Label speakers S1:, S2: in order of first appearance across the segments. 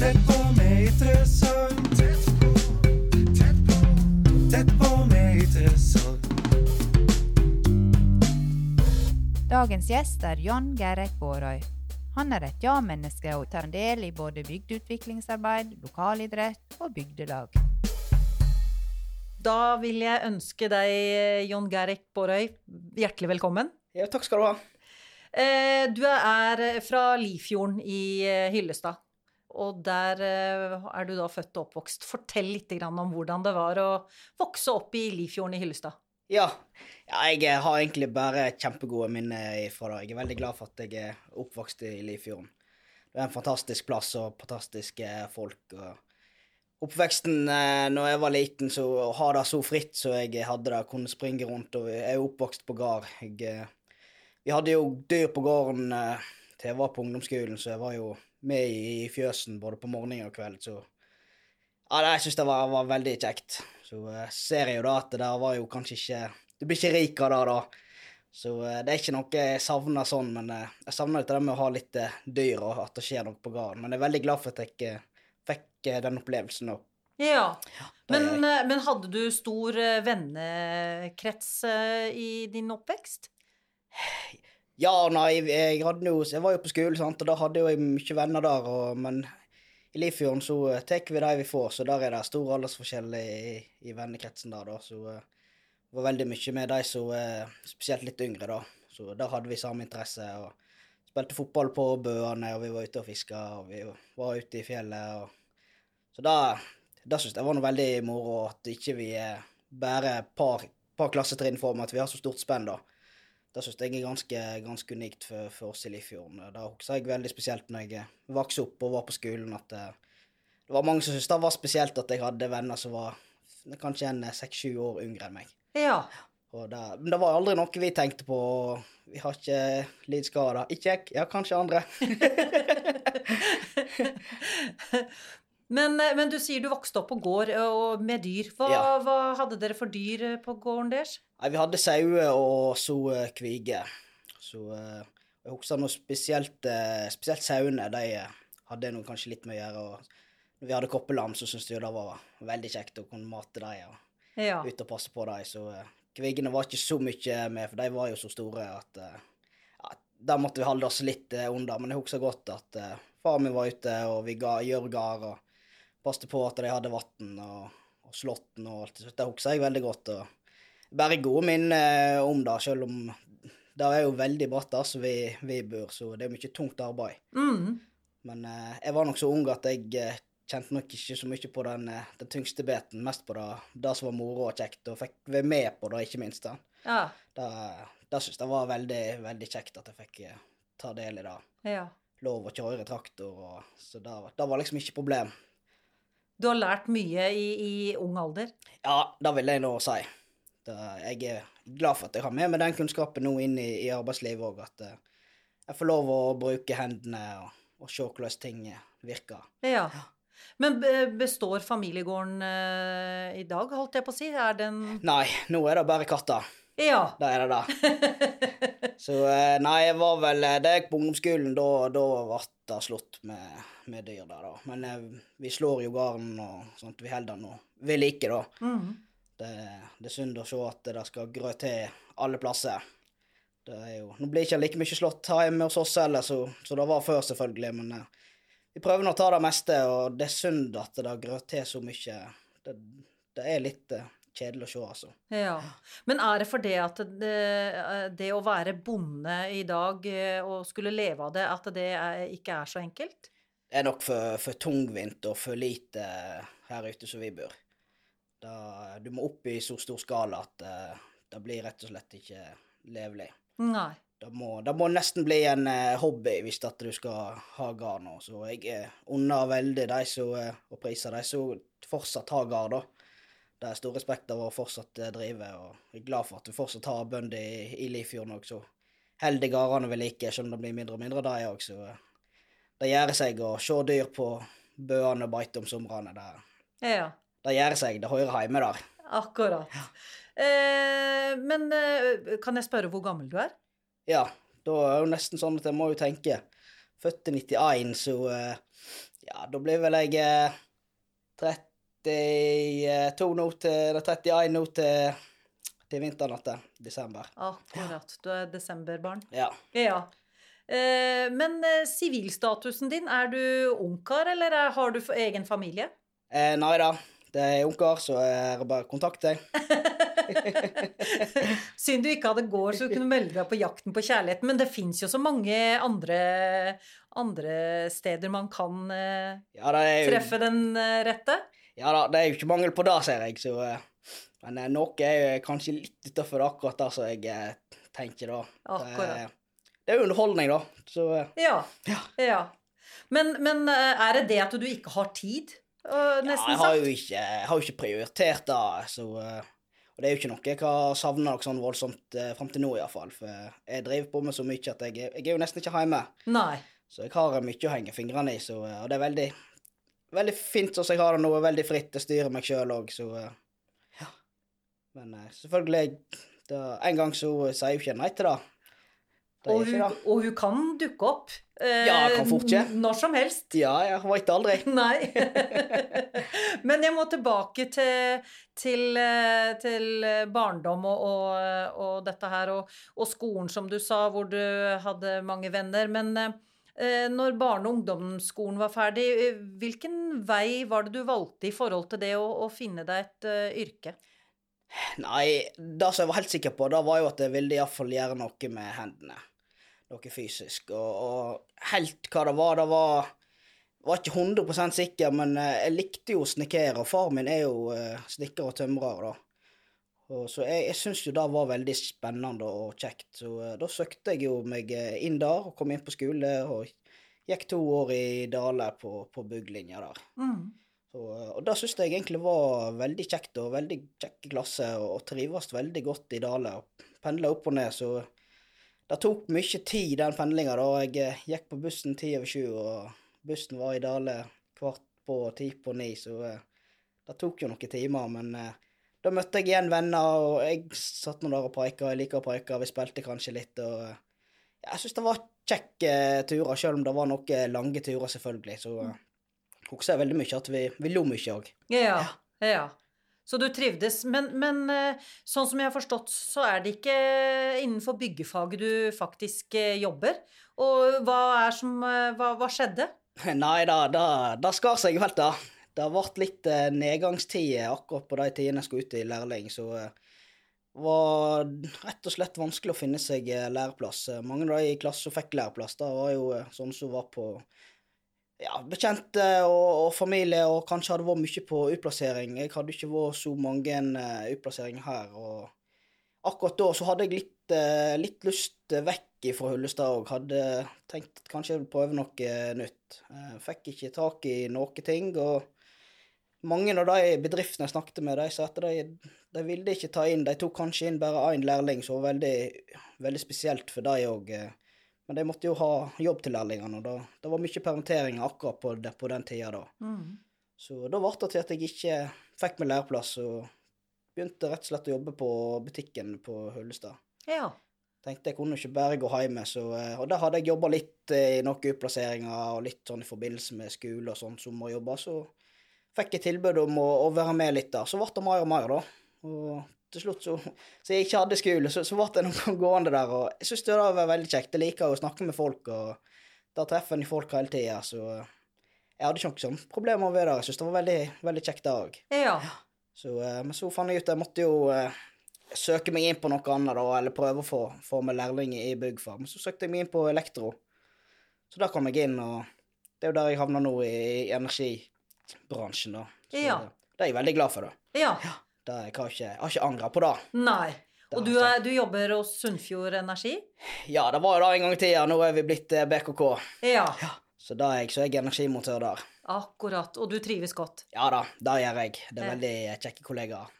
S1: Tett på med interessant. Tett på, tett på, tett på med interessant.
S2: Dagens gjest er John Gerrit Bårøy. Han er et ja-menneske og tar del i både bygdeutviklingsarbeid, lokalidrett og bygdelag.
S3: Da vil jeg ønske deg, John Gerrit Bårøy, hjertelig velkommen.
S4: Ja, takk skal du ha.
S3: Eh, Du er fra Lifjorden i eh, Hyllestad. Og der eh, er du da født og oppvokst. Fortell litt om hvordan det var å vokse opp i Lifjorden i Hyllestad.
S4: Ja. ja, jeg har egentlig bare kjempegode minner fra det. Jeg er veldig glad for at jeg er oppvokst i Lifjorden. Det er en fantastisk plass og fantastiske folk. og Oppveksten eh, når jeg var liten, så å ha det så fritt så jeg hadde det, kunne springe rundt. og Jeg er oppvokst på gard. Jeg, eh, vi hadde jo dyr på gården eh, til jeg var på ungdomsskolen, så jeg var jo med i, fjøsen både på morgen og kveld. Så ja, jeg syns det var, var veldig kjekt. Så uh, ser jeg jo da at det der var jo kanskje ikke Du blir ikke rik av det da. Så uh, det er ikke noe jeg savner sånn, men uh, jeg savner litt det med å ha litt dyr og at det skjer noe på gården. Men jeg er veldig glad for at jeg fikk den opplevelsen òg.
S3: Ja,
S4: er
S3: men, men hadde du stor vennekrets i din oppvekst?
S4: Ja, nei, jeg, jo, jeg var jo på skolen, sant, og da hadde jo jeg mye venner der, og, men i Lifjorden så uh, tar vi de vi får, så der er det stor aldersforskjell i, i vennekretsen der, da, så uh, var veldig mye med de som uh, spesielt litt yngre, da, så der hadde vi samme interesse, og spilte fotball på bøene, og vi var ute og fiska, og vi var ute i fjellet, og så da, da synes jeg var noe veldig moro at ikke vi er bare par, par klassetrinn fra, men at vi har så stort spenn, da. Det synes jeg er ganske, ganske unikt for, for oss i Lifjorden. Det husker jeg veldig spesielt når jeg vokste opp og var på skolen, at det, det var mange som syntes det var spesielt at jeg hadde venner som var kanskje en seks-sju år yngre enn meg.
S3: Ja.
S4: Og det, men det var aldri noe vi tenkte på. Vi har ikke lidskader. Ikke jeg, ja, kanskje andre.
S3: Men, eh, men du sier du vokste opp på gård eh, og med dyr. Hva,
S4: Ja.
S3: hva hadde dere for dyr eh, på gården deres?
S4: Nei, vi hadde sauer og så kviger. kvige. Så jeg husker noe spesielt, spesielt sauene. De hadde noe kanskje litt med å gjøre. og når vi hadde koppelam, så syntes jeg det var veldig kjekt å kunne mate dem og
S3: Ja.
S4: ut og passe på dem. Så kvigene var ikke så mye med, for de var jo så store at ja, der måtte vi holde oss litt under. Men jeg husker godt at far min var ute, og vi ga gjørgar og passet på at de hadde vann og, og slåtten og alt. Så det husker jeg veldig godt. og Bare gode minner eh, om det, selv om det er jo veldig bratt der som vi, vi bor, så det er mye tungt arbeid.
S3: Mm.
S4: Men eh, jeg var nok så ung at jeg eh, kjente nok ikke så mye på den, eh, den tyngste biten, mest på det, det som var moro og kjekt, og fikk være med på det, ikke minst. da.
S3: Ja.
S4: Det, det syns jeg var veldig, veldig kjekt at jeg fikk ta del i det.
S3: ja.
S4: Lov å kjøre traktor, og, så det, var- det var liksom ikke problem.
S3: Du har lært mye i, i ung alder.
S4: Ja, det vil jeg nå si. Da, jeg er glad for at jeg har med meg den kunnskapen nå inn i, i arbeidslivet òg, at eh, jeg får lov å bruke hendene og, og se hvordan ting virker.
S3: Ja. Men består familiegården uh, i dag, holdt jeg på å si? Er den
S4: Nei, nå er det bare katter.
S3: Ja.
S4: Da er det det. Så uh, nei, jeg var vel Det Da gikk på ungdomsskolen, da, da ble det slutt med, med dyr der, da. Men eh, vi slår jo garden og sånt, vi holder den og ved like, da.
S3: Mm.
S4: Det, det er synd å se at det skal grø til alle plasser. Det er jo, nå blir ikke like mye slått hjemme hos oss heller, så, så det var før, selvfølgelig. Men eh, vi prøver nå å ta det meste, og det er synd at det grør til så mye. Det, det er litt eh, kjedelig å se, altså.
S3: Ja. Men er det for det at det, det å være bonde i dag eh, og skulle leve av det, at det er, ikke er så enkelt?
S4: Det er nok for, for tungvint og for lite her ute som vi bor. Da, du må opp i så stor skala at uh, det blir rett og slett ikke levelig.
S3: Nei.
S4: Det må, det må nesten bli en uh, hobby hvis at du skal ha gard nå. Så jeg uh, unner veldig de som, eh, og priser de som fortsatt har gard, da. Det er stor respekt av å fortsatt eh, drive, og jeg er glad for at du fortsatt har bønder i, i Lifjorden òg, så holder gardene ved like, selv om det blir mindre og mindre, de òg. Eh, det gjør seg å se dyr på bøene og beite om somrene. Det,
S3: Ja.
S4: det gjør seg, det hører hjemme der.
S3: Akkurat. Eh, men eh, kan jeg spørre hvor gammel du er?
S4: Ja, da er det nesten sånn at jeg må jo tenke. Født i 91, så eh, Ja, da blir vel jeg eh, 32 nå til nei, 31 nå til, til vinteren etter desember.
S3: Akkurat. Du er desemberbarn.
S4: Ja.
S3: Ja. Eh, men eh, sivilstatusen din, er du ungkar, eller er, har du egen familie?
S4: Eh, nei da, det er ungkar, så er det bare kontakt deg.
S3: Synd du ikke hadde gård, så du kunne melde deg på jakten på kjærligheten. Men det fins jo så mange andre, andre steder man kan eh,
S4: Ja, jo,
S3: treffe den rette.
S4: ja da, det er jo ikke mangel på det, ser jeg, så Men noe er jo kanskje litt utafor akkurat det som jeg tenker, da.
S3: Akkurat.
S4: Det er jo underholdning, da. Så eh,
S3: Ja.
S4: Ja.
S3: ja. Men, men eh, er det det at du ikke har tid? eh,
S4: ja,
S3: Nesten
S4: jeg har
S3: sagt.
S4: jo ikke, har jo ikke prioritert det, så Og det er jo ikke noe jeg har savna noe sånn voldsomt uh, fram til nå, iallfall. For jeg driver på med så mye at jeg, jeg er jo nesten ikke hjemme.
S3: Nei.
S4: Så jeg har mye å henge fingrene i, så, og det er veldig, veldig fint sånn som jeg har det nå. Veldig fritt. Jeg styrer meg sjøl òg, så ja. Men selvfølgelig da, En gang så sier jeg jo ikke nei til det.
S3: Og hun, og hun kan dukke opp. eh,
S4: Ja, kan fort ja.
S3: Når som helst.
S4: Ja, jeg veit aldri.
S3: Nei. Men jeg må tilbake til, til, eh, til barndom og, og, og dette her, og, skolen, som du sa, hvor du hadde mange venner. Men eh, når barne- og ungdomsskolen var ferdig, eh, hvilken vei var det du valgte i forhold til det å, å finne deg et uh, yrke?
S4: Nei, det som jeg var helt sikker på, da var jo at jeg ville iallfall gjøre noe med hendene. Noe fysisk. Og, og helt hva det var, det var var ikke 100% sikker, men eh, jeg likte jo å snekkere, og far min er jo eh, snekker og tømrer, da. Og, så jeg, jeg syns jo det var veldig spennende og kjekt, så eh, da søkte jeg jo meg inn der og kom inn på skole, og gikk to år i Dale på, på bygglinja der.
S3: Mm.
S4: Så, og det syns jeg egentlig var veldig kjekt, og veldig kjekke klasse, og, og trives veldig godt i Dale. Pendla opp og ned, så det tok mye tid, den pendlinga. Jeg eh, gikk på bussen ti over sju, og bussen var i Dale kvart på ti på ni, så eh, det tok jo noen timer. Men eh, da møtte jeg igjen venner, og jeg satt nå der og preika. Jeg liker å preike, vi spilte kanskje litt, og jeg syns det var kjekke turer, selv om det var noen lange turer, selvfølgelig. Så uh, husker jeg veldig mye at vi, vi lo mye òg.
S3: Ja, ja. Så du trivdes. Men, men eh, sånn som jeg har forstått, så er det ikke innenfor byggefaget du faktisk eh, jobber. Og hva som eh, Hva, hva skjedde?
S4: Nei da, da skar seg jo helt, da. Det ble litt nedgangstid akkurat på de tidene jeg skulle ut i lærling, så det var rett og slett vanskelig å finne seg læreplass. Mange av de i klassen som fikk læreplass, da var jo sånne som var på ja, bekjente og, og familie, og kanskje hadde vært mye på utplassering. Jeg hadde ikke vært så mange uh, utplasseringer her, og akkurat da så hadde jeg litt, uh, litt lyst eh, vekk fra Hullestad og hadde tenkt kanskje jeg ville prøve noe eh, nytt. Uh, fikk ikke tak i noe ting, og mange av de bedriftene jeg snakket med, de sa at de, de ville ikke ta inn De tok kanskje inn bare én lærling, som var veldig, veldig spesielt for dem òg. Men de måtte jo ha jobb til lærlingene, og da, det var mye permitteringer akkurat på, det, på den tida da.
S3: Mm.
S4: Så da ble det til at jeg ikke fikk meg læreplass, og begynte rett og slett å jobbe på butikken på Hullestad.
S3: Ja.
S4: Tenkte jeg kunne ikke bare gå hjemme, så, eh, og der hadde jeg jobba litt eh, i noen utplasseringer og litt sånn i forbindelse med skole og sånn sommerjobber, så fikk jeg tilbud om å, å være med litt der. Så ble det mer og mer, da. Og til slutt, så Så jeg ikke hadde skole, så, så ble det noen gående der, og jeg syns det var veldig kjekt. Jeg liker å snakke med folk, og da treffer en folk hele tida, så jeg hadde ikke noe sånn problemer med det. Jeg syns det var veldig, veldig kjekt, det òg.
S3: Ja.
S4: Så, eh, men så fant jeg ut at jeg måtte jo eh, søke meg inn på noe annet, da, eller prøve å få, få meg lærling i byggfag. Men så søkte jeg meg inn på elektro. Så da kom jeg inn, og det er jo der jeg havna nå, i, i energibransjen, da. Så
S3: Ja.
S4: det, det er jeg veldig glad for, da.
S3: Ja. ja.
S4: Det, jeg har ikke, jeg har ikke angra på det.
S3: Nei. Og du, er, du jobber hos Sunnfjord Energi?
S4: Ja, det var jo det en gang i tida. Nå er vi blitt eh, BKK.
S3: Ja.
S4: Så da er jeg, så er jeg energimontør der.
S3: Akkurat. Og du trives godt.
S4: Ja da, det gjør jeg. Det er veldig eh, kjekke kollegaer.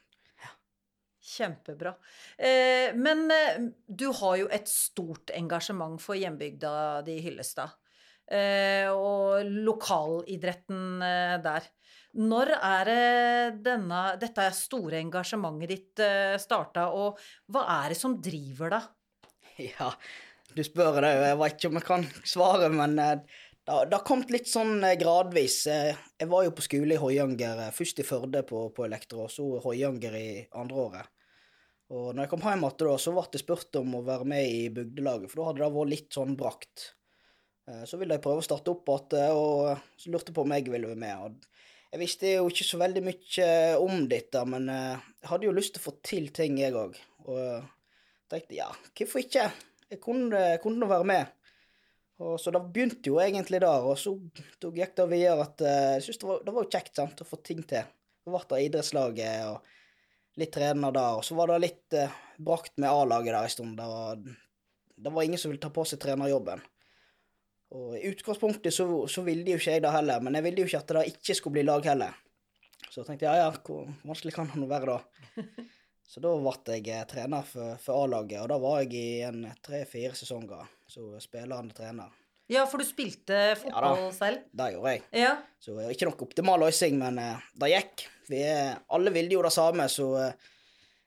S3: Kjempebra. Eh, men du har jo et stort engasjement for hjembygda di Hyllestad. Eh, og lokalidretten eh, der. Når er denne, dette store engasjementet ditt eh, starta, og hva er det som driver deg?
S4: Ja, du spør det. Jeg vet ikke om jeg kan svare, men eh, Det har- kommet litt sånn eh, gradvis. Jeg var jo på skole i Høyanger, først i Førde på, på elektro, og så Høyanger i andre året. Og når jeg kom hjem igjen så ble jeg spurt om å være med i bygdelaget, for da hadde det vært litt sånn brakt. Så ville jeg prøve å starte opp igjen, og så lurte på om jeg ville være med. Jeg visste jo ikke så veldig mye om dette, men eh, jeg hadde jo lyst til å få til ting, jeg òg. Og jeg tenkte ja, hvorfor ikke? Jeg kunne, kunne være med. Og så det begynte jo egentlig der, og så gikk det videre at eh, jeg synes det var, jo kjekt sant, å få ting til. Så ble det idrettslaget og litt trener der, og så var det litt eh, brakt med A-laget der en stund. Det var ingen som ville ta på seg trenerjobben. Og i utgangspunktet så, så ville jo ikke jeg det heller, men jeg ville jo ikke at det ikke skulle bli lag heller. Så tenkte jeg ja, ja, hvor vanskelig kan det nå være da? Så da ble jeg eh, trener for, for A-laget, og da var jeg i en tre-fire sesonger. Så spillende trener.
S3: Ja, for du spilte fotball selv?
S4: Det gjorde jeg.
S3: Ja.
S4: Så er ikke noe optimal løsning, men eh, det gikk. Vi alle ville jo det samme, så eh,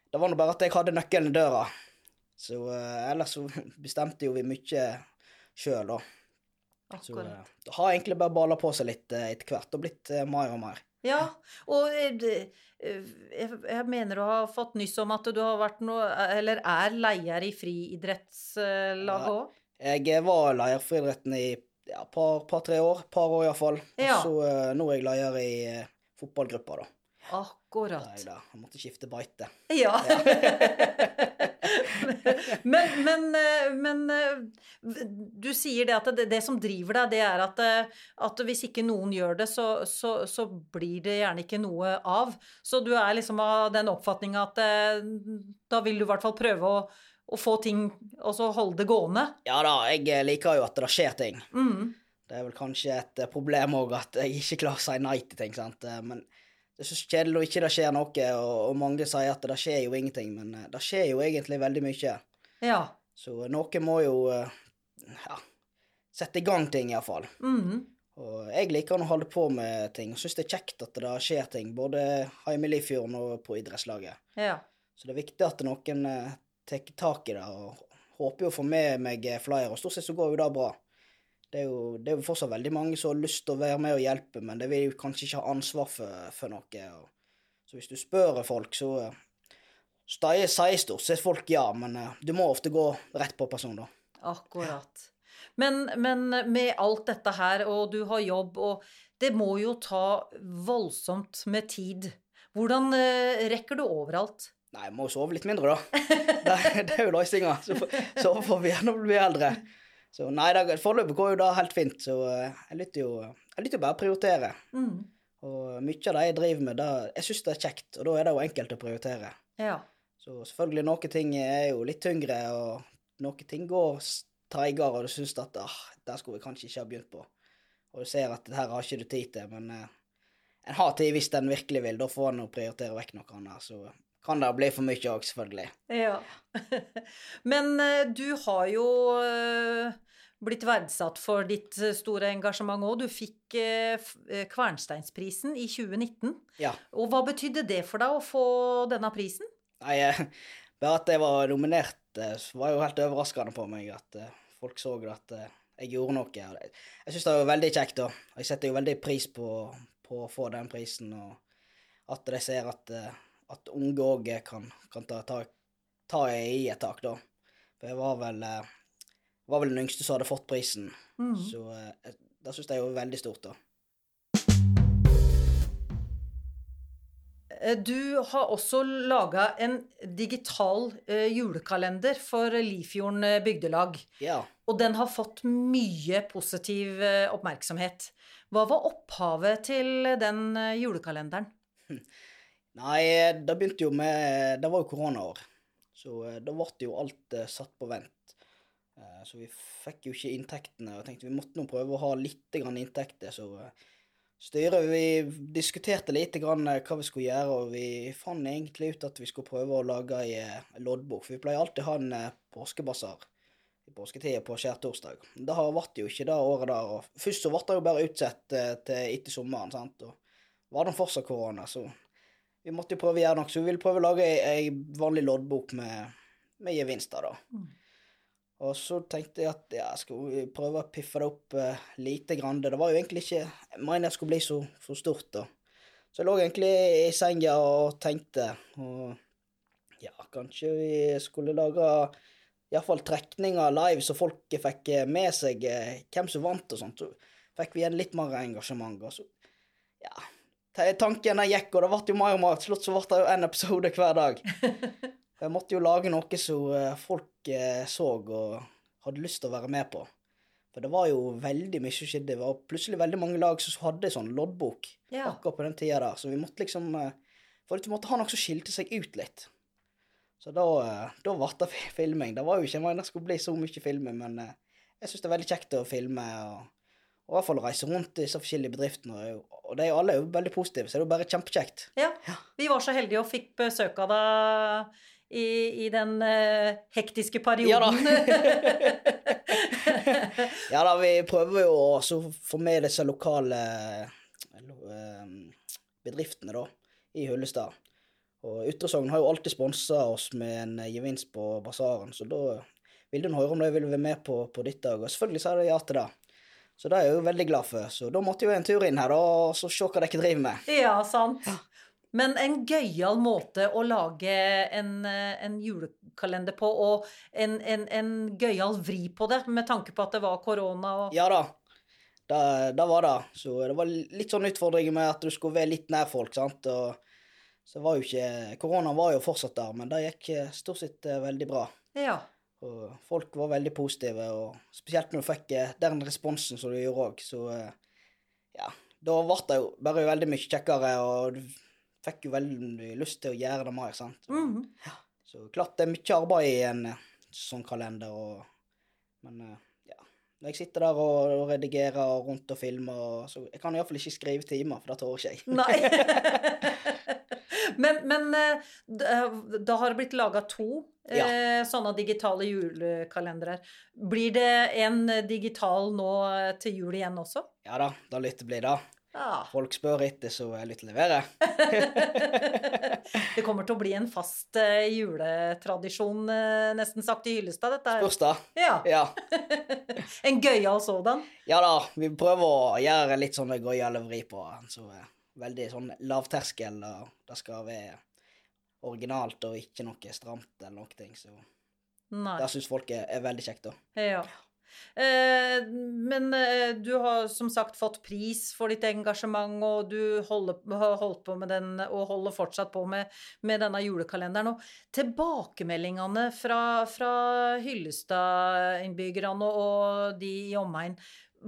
S4: det var nå bare at jeg hadde nøkkelen i døra. Så eh, ellers så bestemte jo vi mye sjøl, da.
S3: Akkurat.
S4: Så det har egentlig bare balla på seg litt eh, etter hvert, og blitt eh, mer og mer.
S3: Ja, og eh, eh, jeg, jeg mener du har fått nyss om at du har vært noe, eller er leier i friidrettslaget
S4: Ja.
S3: òg?
S4: Jeg eh, var leder for idretten i ja, par, par-tre år, par år iallfall.
S3: Ja.
S4: Og så eh, nå er jeg leder i eh, fotballgruppa, da.
S3: Akkurat.
S4: Nei da, jeg måtte skifte beite.
S3: Ja. men, men, eh, men eh, du sier det at det, det som driver deg, det er at, eh, at hvis ikke noen gjør det, så, så, så blir det gjerne ikke noe av. Så du er liksom av den oppfatninga at da vil du i hvert fall prøve å, å få ting Og så holde det gående.
S4: Ja da, jeg liker jo at det skjer ting.
S3: Mm.
S4: Det er vel kanskje et problem òg at jeg ikke klarer å si nei til ting, sant. Men det er så kjedelig og ikke det skjer noe, og, og mange sier at det skjer jo ingenting, men eh, det skjer jo egentlig veldig mye.
S3: Ja.
S4: Så noen må jo eh, ja, sette i gang ting, iallfall.
S3: Mm.
S4: Og jeg liker å holde på med ting, og syns det er kjekt at det skjer ting, både hjemme i Lifjorden og på idrettslaget.
S3: Ja.
S4: Så det er viktig at noen eh, tar tak i det, og håper jo å få med meg eh, flere. Og stort sett så går jo det bra. Det er, jo, det er jo fortsatt veldig mange som har lyst til å være med og hjelpe, men det vil jo kanskje ikke ha ansvar for, for noe. Og, så hvis du spør folk, så eh, sier stort sett folk ja, men eh, du må ofte gå rett på person, da.
S3: Akkurat. Men, men med alt dette her, og du har jobb, og det må jo ta voldsomt med tid. Hvordan eh, rekker du overalt?
S4: Nei, jeg må jo sove litt mindre, da. Det, det er jo løsninga. Så så får vi gjerne blir eldre. Så nei, det- foreløpig går jo det helt fint, så eh, jeg lytter jo Jeg lytter bare å prioritere.
S3: Mm.
S4: Og mye av det jeg driver med, det, jeg syns det er kjekt, og da er det jo enkelt å prioritere.
S3: Ja.
S4: Så selvfølgelig, noen ting er jo litt tyngre, og noen ting går treigere, og du syns at ah, det skulle vi kanskje ikke ha begynt på. Og du ser at det her har ikke du tid til, men eh, en har tid hvis en virkelig vil. Da får en prioritere vekk noe annet. Så kan det bli for mye òg, selvfølgelig.
S3: ja. Men eh, du har jo eh, blitt verdsatt for ditt eh, store engasjement òg. Du fikk Kvernsteinsprisen i 2019.
S4: Ja.
S3: Og hva betydde det for deg å få denne prisen?
S4: Nei, bare at jeg var nominert, var jo helt overraskende på meg at folk så at jeg gjorde noe. Jeg syns det var veldig kjekt, da. Jeg setter jo veldig pris på, på å få den prisen, og at de ser at, at unge òg kan, kan ta, ta, ta i et tak, da. For jeg var vel, eh, var vel den yngste som hadde fått prisen,
S3: Mm.
S4: så eh, det syns jeg er veldig stort, da.
S3: Eh, Du har også laga en digital eh, julekalender for Lifjorden eh, bygdelag.
S4: Ja.
S3: Og den har fått mye positiv eh, oppmerksomhet. Hva var opphavet til den eh, julekalenderen?
S4: Nei, det begynte jo med Det var jo koronaår. Så eh, da ble jo alt eh, satt på vent. Eh, Så vi fikk jo ikke inntektene, og tenkte vi måtte nå prøve å ha litt grann inntekter. Så styret vi diskuterte litt grann hva vi skulle gjøre, og vi fant egentlig ut at vi skulle prøve å lage ei loddbok. For vi pleier alltid å ha en påskebasar i påsketida på skjærtorsdag. Det vært jo ikke det året der. og Først så ble det jo bare utsatt til etter sommeren, sant. Og var det fortsatt korona, så vi måtte jo prøve å gjøre noe, så vi ville prøve å lage ei, vanlig loddbok med, med gevinster, da.
S3: Mm.
S4: Og så tenkte jeg at ja, skal vi prøve å piffe det opp uh, lite grann. Det var jo egentlig ikke Jeg mener det skulle bli så, så stort, da. Så jeg lå egentlig i senga og tenkte, og ja, kanskje vi skulle lage iallfall trekninger live, så folk fikk eh, med seg eh, hvem som vant og sånt. Så fikk vi igjen litt mer engasjement. Og så, ja Tanken den gikk, og det ble jo mer og mer. Til slutt så ble det jo en episode hver dag. Jeg måtte jo lage noe som eh, folk eh, så og hadde lyst til å være med på. For det var jo veldig mye som skjedde. Det var plutselig veldig mange lag som hadde sånn loddbok
S3: Ja.
S4: akkurat på den tida der. Så vi måtte liksom eh, For vi måtte ha noe som skilte seg ut litt. Så da, da ble det filming. Det var jo ikke meningen det skulle bli så mye filming, men jeg syns det er veldig kjekt å filme. og og i hvert fall reise rundt i disse forskjellige bedriftene. og de er jo alle veldig positive, så det er jo bare kjempekjekt.
S3: Ja. Vi var så heldige og fikk besøk av deg i, i den uh, hektiske
S4: Ja da. ja da, vi prøver jo å få med disse lokale eh, bedriftene da, i Hullestad. Og Ytre Sogn har jo alltid sponsa oss med en eh, gevinst på basaren, så da ville du høre om de ville være med på, på ditt dag. Og selvfølgelig sa de ja til det. Så det er jeg jo veldig glad for. Så da måtte jeg jo en tur inn her og så se hva dere driver med.
S3: ja, sant. Men en gøyal måte å lage en, en julekalender på, og en, en, en gøyal vri på det, med tanke på at det var korona og
S4: Ja da. Det, det var det. Så det var litt sånn utfordringer med at du skulle være litt nær folk, sant. Og så var jo ikke Korona var jo fortsatt der, men det gikk eh, stort sett eh, veldig bra.
S3: Ja.
S4: Og folk var veldig positive, og spesielt når du fikk eh, den responsen som du gjorde òg, så eh, ja. Da ble det jo bare veldig mye kjekkere, og du fikk jo veldig lyst til å gjøre det mer, sant.
S3: Mhm.
S4: Så klart det er mye arbeid i en eh, sånn kalender, og, men ja. Når jeg sitter der og, og redigerer og rundt og filmer, og, så jeg kan iallfall ikke skrive timer, for det tør ikke jeg.
S3: Nei. men men eh, da- da har det blitt laga to ja. sånne digitale julekalendere. Blir det en digital nå eh, til jul igjen også?
S4: Ja da, da lytter blir det.
S3: Ja.
S4: Folk spør etter, så jeg lytter leverer.
S3: det kommer til å bli en fast eh, juletradisjon, eh, nesten sagt, i Hyllestad, dette her.
S4: Spørs da.
S3: Ja.
S4: Ja.
S3: En gøyal sådan.
S4: ja da, vi prøver å gjøre litt sånn gøyale vri på den, så eh, veldig sånn lavterskel, og det skal være originalt og ikke noe stramt eller noe ting, så
S3: Nei.
S4: det syns folk er, er veldig kjekt, da.
S3: Ja. Eh, men eh, du har som sagt fått pris for ditt engasjement, og du holder, har holdt på med den, og holder fortsatt på med, med denne julekalenderen. Og tilbakemeldingene fra, fra Hyllestad-innbyggerne og de i omegn,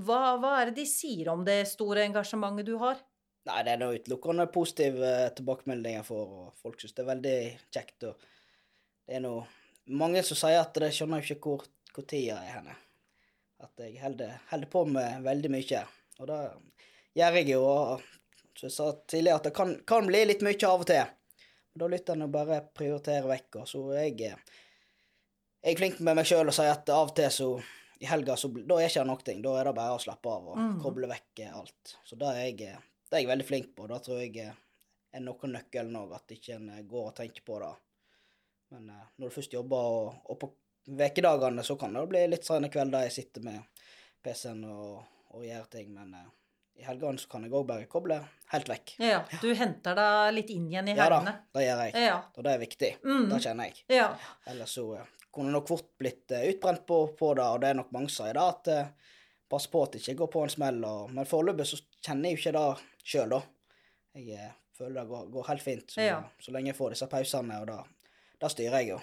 S3: hva, hva er det de sier om det store engasjementet du har?
S4: Nei, det er noe utelukkende positive eh, tilbakemeldinger får, og folk syns det er veldig kjekt. og Det er noe mange som sier at de skjønner ikke hvor, hvor tida er henne. At jeg holder, holder på med veldig mye. Og det gjør jeg jo. og Som jeg sa tidligere, at det kan, kan bli litt mye av og til. Men da lytter en jo bare prioritere vekk. Og så er jeg, jeg er flink med meg sjøl og sier at av og til så i helga så da er ikke det noe. Da er det bare å slappe av og
S3: mm.
S4: koble vekk alt. Så det er jeg, det er jeg veldig flink på. Da tror jeg er noe av nøkkelen òg, at ikke en går og tenker på det. Men eh, når du først jobber, og, og på ukedagene, så kan det bli litt sene kvelder jeg sitter med PC-en og, og gjør ting. Men eh, i helgene så kan jeg òg bare koble helt vekk.
S3: Ja, du henter deg litt inn igjen i helgene?
S4: Ja da, det gjør jeg.
S3: Ja.
S4: Og det er viktig.
S3: Mm.
S4: Det kjenner jeg.
S3: ja.
S4: Ellers så eh, kunne nok fort blitt eh, utbrent på, på det, og det er nok mange som sier det, at eh, pass på at det ikke går på en smell. Og, men foreløpig så kjenner jeg jo ikke det sjøl, da. Jeg eh, føler det går, går helt fint, så,
S3: Ja.
S4: så lenge jeg får disse pausene, og da, da styrer jeg jo.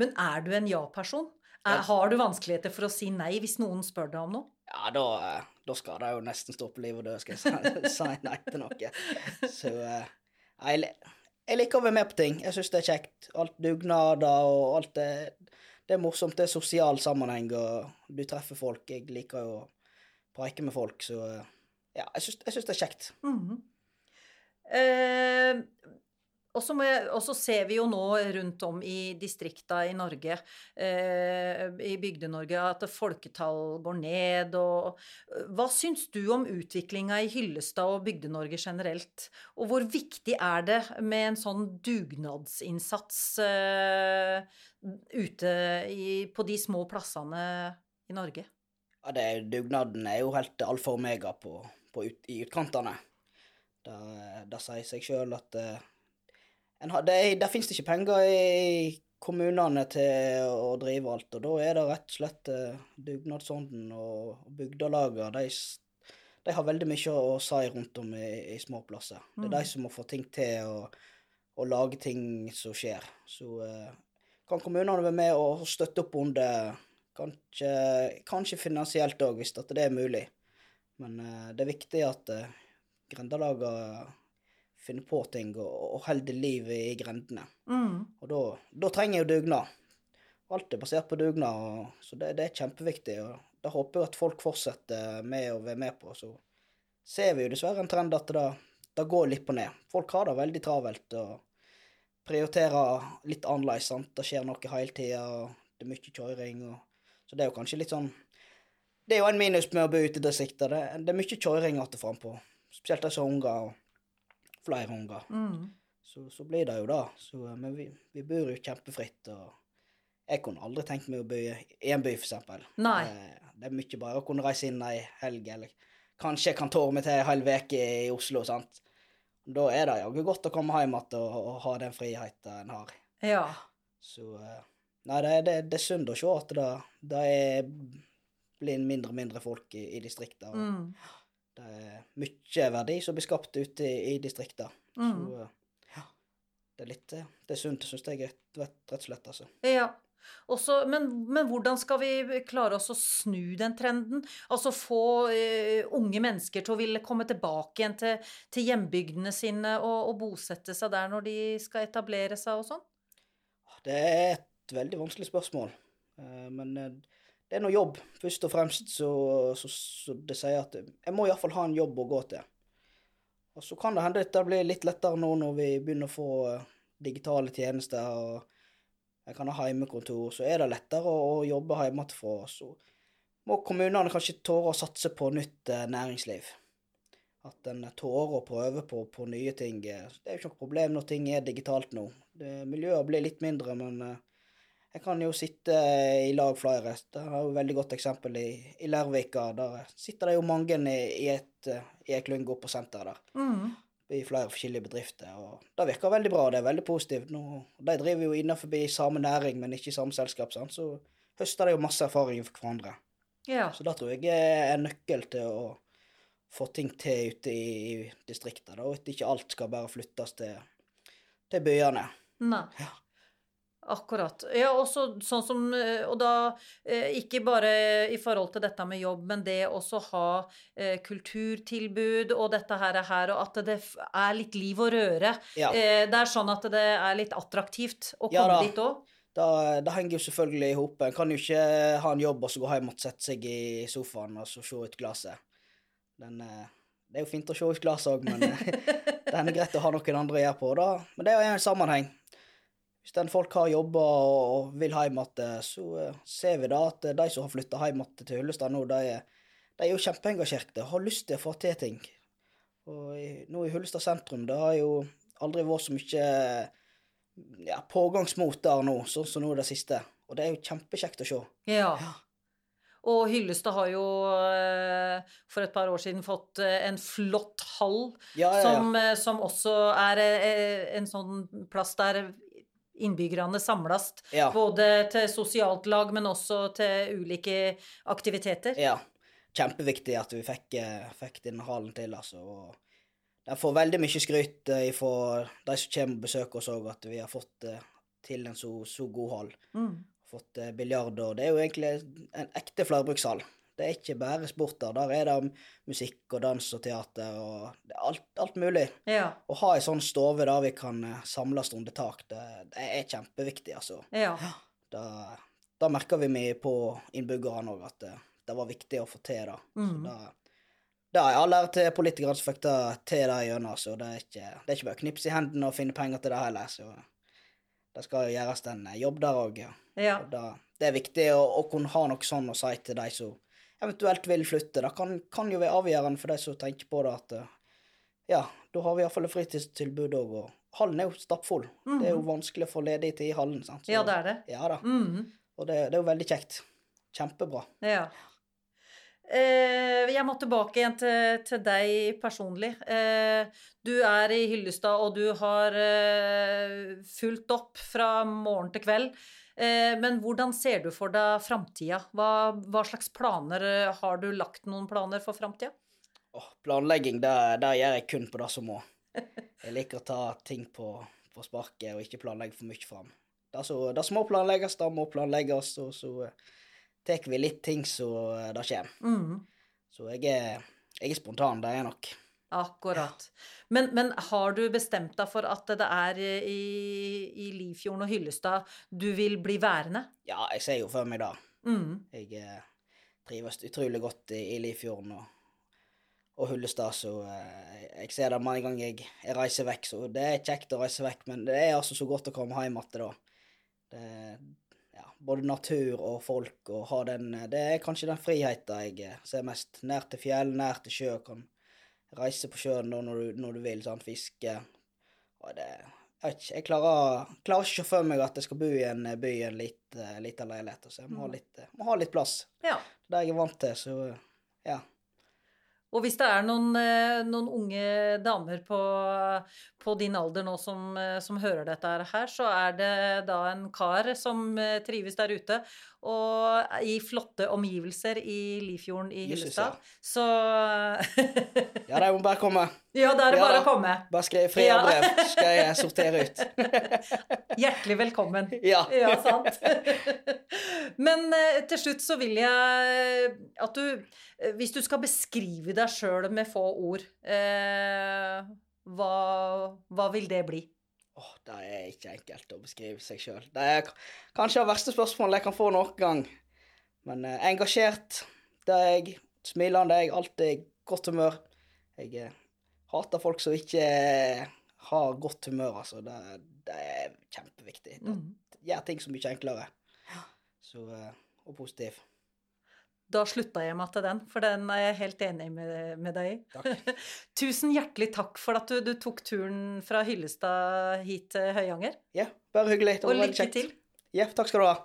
S3: Men er du en ja-person? Er- Har du vanskeligheter for å si nei hvis noen spør deg om noe?
S4: Ja, da, eh, da skal det jo nesten stå på liv og død, skal jeg si, si nei til noe. Så eh, jeg, jeg liker å være med på ting. Jeg syns det er kjekt. Alt dugnader og alt det Det er morsomt. Det er sosial sammenheng, og du treffer folk. Jeg liker jo å preike med folk, så eh, ja, jeg syns, det er kjekt.
S3: Mhm. eh, Og så, ser vi jo nå rundt om i distrikta i Norge, eh, i Bygde-Norge, at folketall går ned. Og, hva syns du om utviklinga i Hyllestad og Bygde-Norge generelt? Og hvor viktig er det med en sånn dugnadsinnsats eh, ute i, på de små plassene i Norge?
S4: Ja, det, dugnaden er jo helt alfa og omega på, på ut, i utkantene. Det, det sier seg sjøl at eh, har, det, er- der finnes det ikke penger i kommunene til å drive alt, og da er det rett og slett eh, dugnadsånden og, og bygdelagene. De, de har veldig mye å si rundt om i, i små plasser. Det er de som må få ting til og, og lage ting som skjer. Så eh, kan kommunene være med og støtte opp under Kanskje, kanskje finansielt òg, hvis det er mulig. Men eh, det er viktig at eh, grendelaga finner på ting og, og holde liv i, grendene.
S3: Mm.
S4: Og da, da trenger jeg jo dugnad. Alt er basert på dugnad, og, så det, det er kjempeviktig. og Da håper jeg at folk fortsetter med å være med på. Så ser vi jo dessverre en trend at det, det går litt på ned. Folk har det veldig travelt og prioriterer litt annerledes. sant? Det skjer noe hele tida, det er mye kjøring. Og, så det er jo kanskje litt sånn Det er jo en minus med å bo ute i distriktet. Det, det er mye kjøring att og frampå. Spesielt de som har unger, og flere unger
S3: Mm.
S4: så, så blir det jo det. Så, eh, men vi, vi bor jo kjempefritt, og jeg kunne aldri tenkt meg å bo i en by, eksempel.
S3: Nei.
S4: Det, det er mye bare å kunne reise inn ei helg, eller kanskje jeg kan tåre meg til ei hel uke i Oslo, sant. Da er det jaggu godt å komme hjem igjen og, og ha den friheten en har.
S3: Ja.
S4: Så eh, Nei, det, det, det er synd å se at det, det er, blir mindre og mindre folk i, i distriktene.
S3: Mm.
S4: Det er mye verdi som blir skapt ute i, i distrikta.
S3: Mm.
S4: Så eh, ja, det er litt eh, Det er sunt, syns jeg, rett, rett, rett og slett. altså.
S3: Ja. Også, men, men hvordan skal vi klare oss å snu den trenden? Altså få uh, unge mennesker til å ville komme tilbake igjen til, til hjembygdene sine og, og bosette seg der når de skal etablere seg og sånn?
S4: Det er et veldig vanskelig spørsmål. Uh, Men eh, det er noe jobb, først og fremst. Så, så, så det sier at jeg må iallfall ha en jobb å gå til. Og så kan det hende at det blir litt lettere nå når vi begynner å få eh, digitale tjenester. og jeg kan ha hjemmekontor, så er det lettere å, å jobbe hjemmefra. Så må kommunene kanskje tåre å satse på nytt eh, næringsliv. At en tårer å prøve på, på nye ting. eh, Det er jo ikke noe problem når ting er digitalt nå. Det, miljøet blir litt mindre, men jeg kan jo sitte i lag flere. Det er jo et veldig godt eksempel i, i Lærvika. Der sitter det jo mange i, i, et, eh, i ei klynge oppe på senteret der
S3: Mm.
S4: i flere forskjellige bedrifter. og Det virker veldig bra, det er veldig positivt. Nå, de driver jo innenfor samme næring, men ikke i samme selskap, sant? så høster de jo masse erfaring fra hverandre.
S3: Ja.
S4: Så det tror jeg er en nøkkel til å få ting til ute i, i distriktet, og at ikke alt skal bare flyttes til, til byene.
S3: Nei.
S4: Ja.
S3: Akkurat. Ja, også sånn som eh, Og da eh, ikke bare i forhold til dette med jobb, men det også ha eh, kulturtilbud og dette her, her, og at det er litt liv og røre.
S4: Ja.
S3: Eh, det er sånn at det er litt attraktivt å
S4: Ja
S3: komme
S4: da.
S3: dit òg.
S4: Det henger jo selvfølgelig i hop. En kan jo ikke ha en jobb og så gå hjem og sette seg i sofaen og så se ut glasset. Den, eh, det er jo fint å se ut glasset òg, men det er greit å ha noen andre å gjøre på. Da. Men det er jo en sammenheng. Hvis den folk har jobber og, vil hjem igjen, så eh, ser vi da at eh, de som har flytta hjem igjen til Hyllestad nå, de, er- de er jo kjempeengasjerte og har lyst til å få til ting. Og i, nå i Hyllestad sentrum, det har jo aldri vært så mye ja, pågangsmot der nå, sånn som nå det siste. Og det er jo kjempekjekt å se.
S3: Ja. Og Hyllestad har jo eh, for et par år siden fått eh, en flott hall,
S4: Ja, ja, ja.
S3: som, eh, som også er eh, en sånn plass der innbyggerne samles.
S4: Ja.
S3: Både til sosialt lag, men også til ulike aktiviteter.
S4: ja. Kjempeviktig at vi fikk, eh, fikk denne hallen til, altså. Og den får veldig mye skryt eh, fra de som kommer og besøker oss òg, at vi har fått eh, til en så, så god hall.
S3: Mm.
S4: Fått biljard, og det er jo egentlig en ekte flerbrukshall. Det er ikke bare sport der. Er det musikk og dans og teater og alt, alt mulig.
S3: Ja.
S4: Å ha ei sånn stove der vi kan eh, samles under tak, det, det er kjempeviktig, altså.
S3: ja.
S4: Da, da merker vi mye på innbyggerne òg at det, det var viktig å få til det. Så
S3: Mm.
S4: da, Det er all ære til politikerne som fikk det til det gjennom, så det er ikke, det er ikke bare å knipse i hendene og finne penger til det heller. Så det skal jo gjøres en jobb der òg. Ja.
S3: Ja.
S4: Og Det, det er viktig å, å kunne ha noe sånn å si til de som eventuelt vil flytte. Det kan, kan jo være avgjørende for de som tenker på det, at eh, ja, da har vi iallfall et fritidstilbud òg. Og hallen er jo stappfull. Det er jo vanskelig å få ledig tid i hallen. sant? Så-
S3: ja, det er det.
S4: Ja da.
S3: Mhm.
S4: Og det, det er jo veldig kjekt. Kjempebra.
S3: Ja. Eh, jeg må tilbake igjen til, til deg personlig. Eh, du er i Hyllestad, og du har eh, fulgt opp fra morgen til kveld. Eh, men hvordan ser du for deg framtida? Hva, hva slags planer eh, Har du lagt noen planer for framtida?
S4: Oh, planlegging, det, det gjør jeg kun på det som må. Jeg liker å ta ting på, på sparket og ikke planlegge for mye fram. Det som må planlegges, det må planlegges, og så eh, tar vi litt ting så det kommer.
S3: Mm.
S4: Så jeg er, jeg er spontan, det er jeg nok.
S3: Akkurat. Men, men har du bestemt deg for at det er i, i Lifjorden og Hyllestad du vil bli værende?
S4: Ja, jeg ser jo for meg det.
S3: Mm.
S4: Jeg eh, trives utrolig godt i, i Lifjorden og, og Hyllestad, så eh, jeg ser det mange ganger jeg, jeg reiser vekk. Så det er kjekt å reise vekk, men det er altså så godt å komme hjem igjen da. Det, ja, både natur og folk og ha den Det er kanskje den friheten jeg eh, ser mest. Nær til fjell, nær til sjø. Kan reise på sjøen da når du, når du vil, sant? fiske. Og det jeg, ikke, jeg klarer, klarer ikke å se for meg at jeg skal bo i en by i en liten liten leilighet. Så jeg må ha litt, eh, må ha litt plass.
S3: Ja.
S4: Det jeg er vant til, så ja.
S3: Og hvis det er noen, eh, noen unge damer på, på din alder nå som, eh, som hører dette her, så er det da en kar som eh, trives der ute, og i flotte omgivelser i Lifjorden i Hyllestad. Så
S4: Ja, der må bare komme.
S3: Ja, da er det
S4: Ja
S3: bare
S4: da.
S3: å komme.
S4: Bare skriv brev skal jeg sortere ut.
S3: Hjertelig velkommen.
S4: Ja.
S3: Ja, sant. Men eh, til slutt så vil jeg eh, at du eh, Hvis du skal beskrive deg sjøl med få ord, eh, hva, hva vil det bli?
S4: Åh, det er ikke enkelt å beskrive seg sjøl. Det er kanskje det verste spørsmålet jeg kan få noen gang. Men eh, engasjert, det er jeg. Smilende er jeg. Alltid i godt humør. Jeg eh, hater folk som ikke eh, har godt humør, altså. Det, det er kjempeviktig. Det
S3: Mm.
S4: gjør ting så mye enklere. Så, eh, og positiv.
S3: Da slutta jeg meg til den, for den er jeg helt enig med, med deg i.
S4: Takk.
S3: Tusen hjertelig takk for at du, du tok turen fra Hyllestad hit til Høyanger.
S4: Ja, bare hyggelig. Det
S3: Og
S4: var veldig
S3: lykke til.
S4: Ja, takk skal du ha.